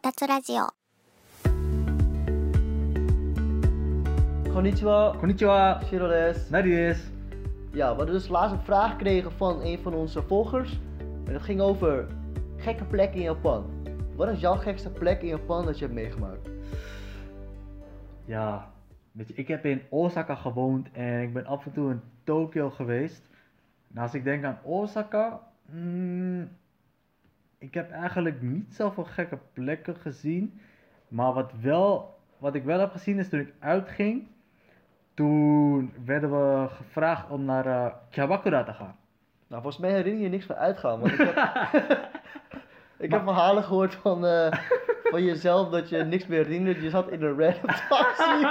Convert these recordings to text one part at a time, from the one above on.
たつラジオ Konnichiwa, こんにちは、 Shiro des. ナリです。 Ja, we hadden dus laatst een vraag gekregen van een van onze volgers. En dat ging over gekke plekken in Japan. Wat is jouw gekste plek in Japan dat je hebt meegemaakt? Ja, weet je, ik heb in Osaka gewoond en ik ben af en toe in Tokio geweest. En als ik denk aan Osaka, mm, ik heb eigenlijk niet zoveel gekke plekken gezien. Maar wat, wel, wat ik wel heb gezien is toen ik uitging, toen werden we gevraagd om naar Kyabakura te gaan. Nou, volgens mij herinner je niks van uitgaan. Want ik heb, ik heb verhalen gehoord van, eh, van jezelf dat je niks meer herinnert. Je zat in een random taxi.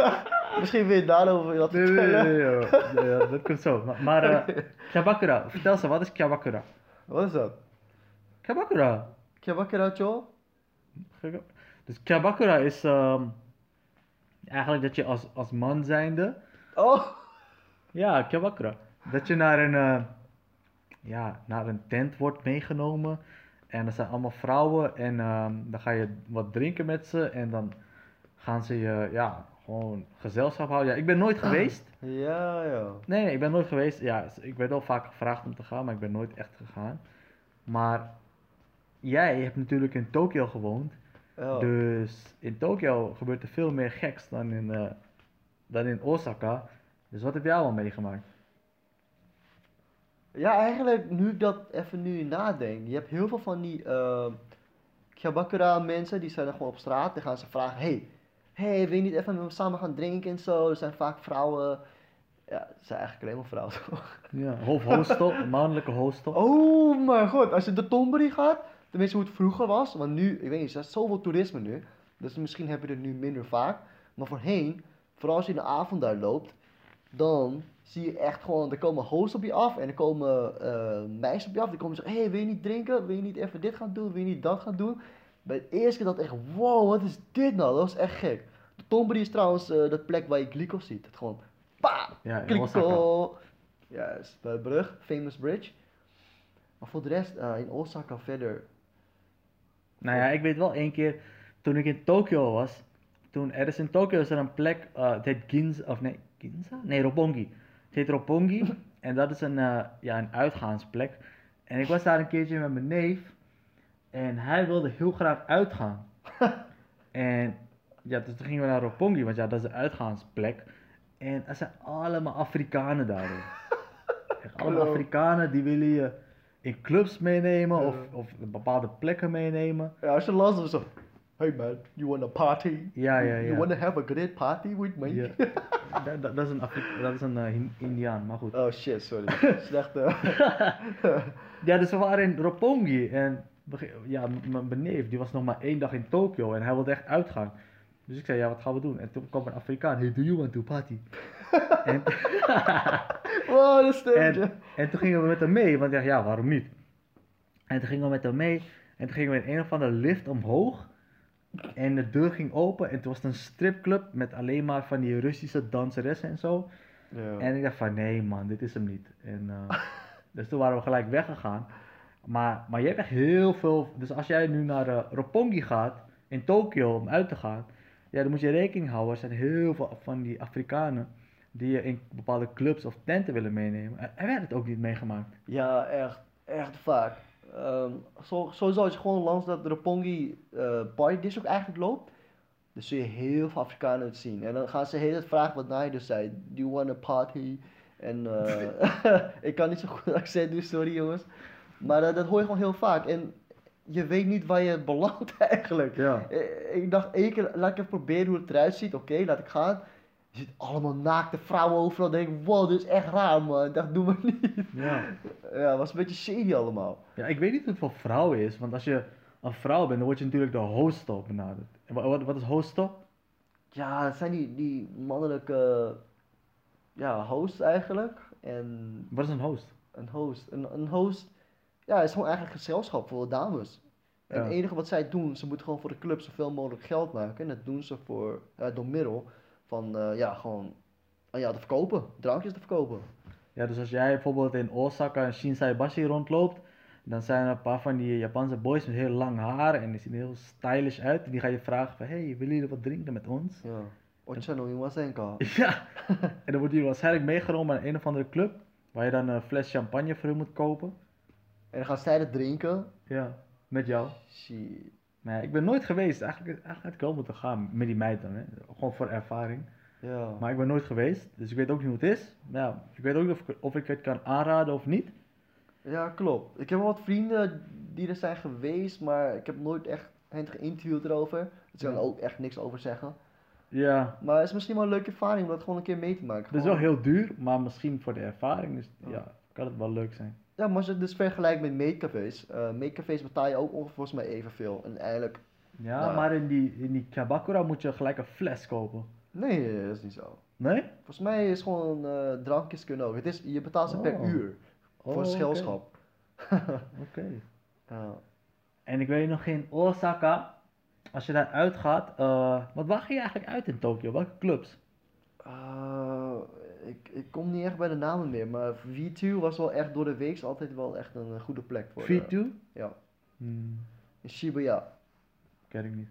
Misschien wil je daarover wat Nee, nee, nee, nee, dat komt zo. Maar, maar eh, Kyabakura, vertel eens, wat is Kyabakura? Wat is dat? Kyabakura, Kyabakura Cho? Dus Kyabakura is ehm, eigenlijk dat je als, als man zijnde, Oh! ja, Kyabakura, dat je naar een, eh, ja, naar een tent wordt meegenomen en er zijn allemaal vrouwen en ehm, dan ga je wat drinken met ze en dan gaan ze je, ja, gewoon gezelschap houden. Ja, ik ben nooit geweest. Ja, ja. Nee, nee, ik ben nooit geweest. Ja, ik werd wel vaak gevraagd om te gaan, maar ik ben nooit echt gegaan. Maar jij hebt natuurlijk in Tokio gewoond. ja. Dus in Tokio gebeurt er veel meer geks dan in, eh, dan in Osaka. Dus wat heb jij allemaal meegemaakt? Ja, eigenlijk, nu ik dat even nu nadenk, je hebt heel veel van die uh, Kyabakura mensen, die zijn dan gewoon op straat, dan gaan ze vragen, hey, hey, wil je niet even met me samen gaan drinken en zo? Er zijn vaak vrouwen, ja, het zijn eigenlijk alleen maar vrouwen toch? Ja, hostel, mannelijke hostel. Oh mijn god, als je de Tomberi gaat, tenminste hoe het vroeger was, want nu, ik weet niet, er is zoveel toerisme nu, dus misschien heb je het nu minder vaak, maar voorheen, vooral als je in de avond daar loopt, dan zie je echt gewoon, er komen hosts op je af en er komen eh, meisjes op je af, die komen zeggen, hé, hey, wil je niet drinken? Wil je niet even dit gaan doen? Wil je niet dat gaan doen? Bij het eerste keer dat echt, wow, wat is dit nou? Dat was echt gek. De Tomberi is trouwens eh de plek waar je Glico ziet, het gewoon, pa, Ja, Glico. Juist, bij de brug, famous bridge. Maar voor de rest, eh, in Osaka verder, Nou ja, ik weet wel één keer, toen ik in Tokio was, toen, er is in Tokio is er een plek, eh het heet Ginza, of nee, Ginza? Nee, Roppongi. Het heet Roppongi en dat is een, eh, ja, een uitgaansplek. En ik was daar een keertje met mijn neef en hij wilde heel graag uitgaan. en ja, dus toen gingen we naar Roppongi, want ja, dat is een uitgaansplek. En er zijn allemaal Afrikanen daar. allemaal. Afrikanen die willen je in clubs meenemen of, of bepaalde plekken meenemen. ja, als je last was zo, hey man, you wanna party? Ja, ja, You ja. wanna have a great party with me? Ja. dat, dat, dat is een, Afri- dat is een eh, Indiaan, maar goed. Oh shit, sorry. Slechte. Ja, dus we waren in Roppongi en ja, mijn neef die was nog maar één dag in Tokio en hij wilde echt uitgaan. Dus ik zei, ja, wat gaan we doen? En toen kwam een Afrikaan, hey, do you want to party? en, wow, dat stemt en, en toen gingen we met hem mee, want ik dacht, ja, waarom niet? En toen gingen we met hem mee en toen gingen we in een of andere lift omhoog. En de deur ging open en toen was het een stripclub met alleen maar van die Russische danseressen en zo. Ja. En ik dacht van nee man, dit is hem niet. En, eh, dus toen waren we gelijk weggegaan. Maar, maar je hebt echt heel veel. Dus als jij nu naar uh, Roppongi gaat in Tokio om uit te gaan, ja, dan moet je rekening houden. Er zijn heel veel van die Afrikanen die je in bepaalde clubs of tenten willen meenemen. En en wij hebben het ook niet meegemaakt. Ja, echt, echt vaak. Ehm, zo, sowieso als je gewoon langs dat Roppongi eh party district eigenlijk loopt, dan zul je heel veel Afrikanen het zien. En dan gaan ze de hele vragen wat Nai dus zei. Do you want a party? En eh, ik kan niet zo goed accent doen, sorry jongens. Maar eh, dat hoor je gewoon heel vaak. En je weet niet waar je belandt eigenlijk. Ja. Ik dacht één keer, laat ik even proberen hoe het eruit ziet. Oké, laat ik gaan. Je ziet allemaal naakte vrouwen overal. Dan denk ik, wow, dit is echt raar man. Ik dacht, doe maar niet. Ja. Ja, het was een beetje shady allemaal. ja, ik weet niet hoe het voor vrouwen is, want als je een vrouw bent, dan word je natuurlijk de hostel benaderd. En wa- wat, wat is? Ja, het zijn die, die mannelijke ja, hosts eigenlijk. En Wat is een host? een host. Een, een host ja, is gewoon eigenlijk gezelschap voor dames. En Ja. het enige wat zij doen, ze moeten gewoon voor de club zoveel mogelijk geld maken. En dat doen ze voor, ja, door middel van eh, ja, gewoon ah, ja, te verkopen. Drankjes te verkopen. Ja, dus als jij bijvoorbeeld in Osaka en Shinsaibashi rondloopt, Dan zijn er een paar van die Japanse boys met heel lang haar en die zien er heel stylish uit. En die ga je vragen van, hey, willen jullie wat drinken met ons? Ja. Ocha no imasen ka. Ja, en dan wordt hij waarschijnlijk meegenomen naar een of andere club, waar je dan een fles champagne voor hem moet kopen. En dan gaan zij dat drinken. Ja, met jou. Shit. Ja, ik ben nooit geweest. Eigenlijk, eigenlijk had ik wel moeten gaan met die meid dan, hè. Gewoon voor ervaring. Ja. Maar ik ben nooit geweest, dus ik weet ook niet hoe het is. Maar ja, ik weet ook niet of ik, of ik het kan aanraden of niet. Ja, klopt. Ik heb wel wat vrienden die er zijn geweest, maar ik heb nooit echt hen geïnterviewd erover. Dus ik kan er ook echt niks over zeggen. Ja, Maar het is misschien wel een leuke ervaring om dat gewoon een keer mee te maken. het is wel heel duur, maar misschien voor de ervaring Ja. ja, kan het wel leuk zijn. Ja, maar als je het dus vergelijkt met meetcafés. eh meetcafés betaal je ook ongeveer volgens mij evenveel. En eigenlijk, Ja, Nou. maar in die, in die Kabakura moet je gelijk een fles kopen. nee, dat is niet zo. Nee? Volgens mij is gewoon eh, drankjes kunnen ook. Het is, je betaalt ze per Oh. uur Oh, voor oké. schelschap. Oké. Ja. En ik weet nog in Osaka, als je daar uitgaat, eh wat ga je eigenlijk uit in Tokio? Welke clubs? Eh, ik, ik kom niet echt bij de namen meer, maar V2 was wel echt door de week altijd wel echt een, eh, goede plek voor. eh, V2? ja, Hmm, in Shibuya. ken ik niet.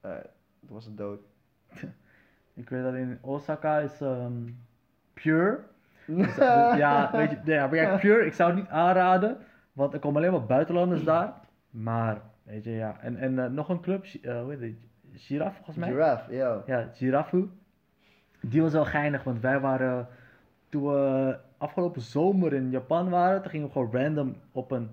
Eh, dat was een dood. Ik weet dat in Osaka is ehm, Pure. Dus, dus ja, weet je, maar kijk, Pure, ik zou het niet aanraden, want er komen alleen maar buitenlanders daar. Maar, weet je, ja. En, en eh, nog een club, eh, hoe heet het? Giraffe volgens mij? Giraffe, ja. Ja, Giraffe. Die was wel geinig, want wij waren, toen we afgelopen zomer in Japan waren, toen gingen we gewoon random op een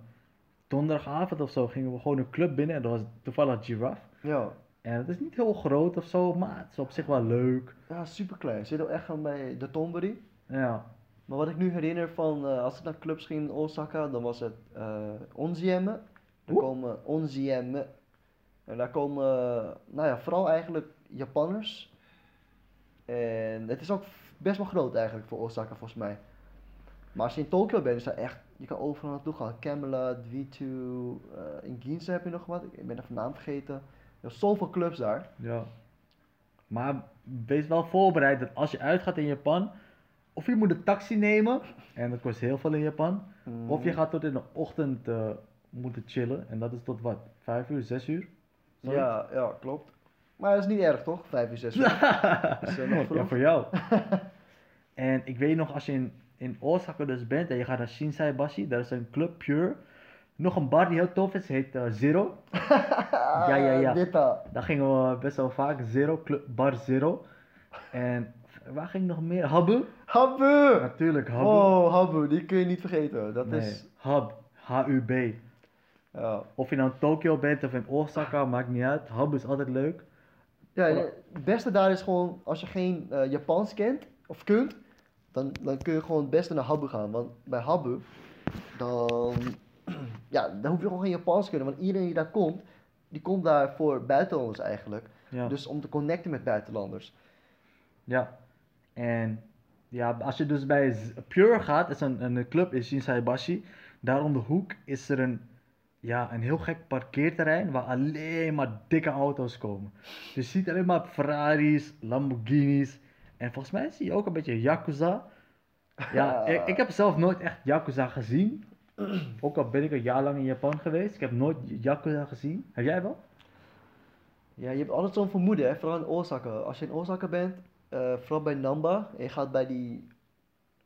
donderdagavond of zo, gingen we gewoon een club binnen en dat was toevallig Giraffe. Ja, En het is niet heel groot of zo, maar het is op zich wel leuk. ja super klein. Zit ook echt aan bij de Tomberi. Ja, Maar wat ik nu herinner van eh, als ik naar clubs ging in Osaka, dan was het uh, Onziemme. Daar Oeh. komen Onziemme. En daar komen, eh, nou ja, vooral eigenlijk Japanners. En het is ook best wel groot eigenlijk voor Osaka volgens mij. Maar als je in Tokio bent, is dat echt, je kan overal naartoe gaan. Camelot, V2, eh, in Ginza heb je nog wat, ik ben even naam vergeten. Er zijn zoveel clubs daar. ja. Maar wees wel voorbereid dat als je uitgaat in Japan, of je moet een taxi nemen, en dat kost heel veel in Japan, of je gaat tot in de ochtend eh, moeten chillen, en dat is tot wat, 5 uur, 6 uur? Zoiets? Ja, ja, klopt. Maar dat is niet erg toch? 5 uur, 6 uur. Is, eh, nog ja, vroeg. voor jou. en ik weet nog, als je in, in Osaka dus bent en je gaat naar Shinsaibashi, daar is een club Pure. Nog een bar die heel tof is, heet eh, Zero. Ja, ja, ja. Dit daar. Gingen we best wel vaak, Zero, club, bar Zero. En waar ging nog meer? Habu? Habu! Natuurlijk, Habu. Oh, Habu, die kun je niet vergeten. Dat nee, is. Hub, H-U-B. Ja, Of je nou in Tokio bent of in Osaka, maakt niet uit. Habu is altijd leuk. Ja het beste daar is gewoon, als je geen eh, Japans kent of kunt, dan, dan kun je gewoon het beste naar Habu gaan. Want bij Habu, dan, ja, dan hoef je gewoon geen Japans te kunnen. Want iedereen die daar komt, die komt daar voor buitenlanders eigenlijk. Ja. Dus om te connecten met buitenlanders. Ja, en ja, als je dus bij Pure gaat, is een, een club in Shinsaibashi. Daar om de hoek is er een, ja, een heel gek parkeerterrein waar alleen maar dikke auto's komen. Dus je ziet alleen maar Ferraris, Lamborghinis. En volgens mij zie je ook een beetje Yakuza. Ja, ik, ik heb zelf nooit echt Yakuza gezien. Ook al ben ik een jaar lang in Japan geweest. Ik heb nooit Yakuza gezien. Heb jij wel? Ja, je hebt altijd zo'n vermoeden, hè? vooral in Osaka. Als je in Osaka bent, eh, vooral bij Namba, en je gaat bij die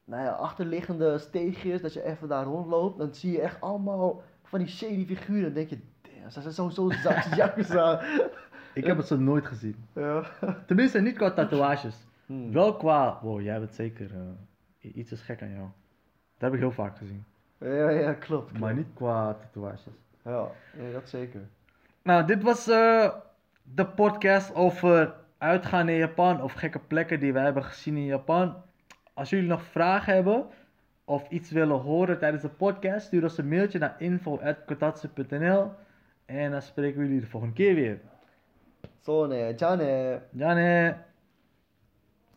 nou ja, achterliggende steegjes, dat je even daar rondloopt, dan zie je echt allemaal van die shady figuren. Dan denk je, damn, ze zijn zo Yakuza. Ik heb het zo nooit gezien. ja. Tenminste, niet qua tatoeages. Hmm. Wel qua, wow, jij bent zeker, eh, iets is gek aan jou. Dat heb ik heel vaak gezien. Ja, ja, klopt. klopt. Maar niet qua tatoeages. Ja, ja, dat zeker. Nou, dit was eh, de podcast over uitgaan in Japan of gekke plekken die wij hebben gezien in Japan. Als jullie nog vragen hebben of iets willen horen tijdens de podcast, stuur ons een mailtje naar info.kotatsu.nl en dan spreken we jullie de volgende keer weer. Zo nee, ja nee. Ja, nee.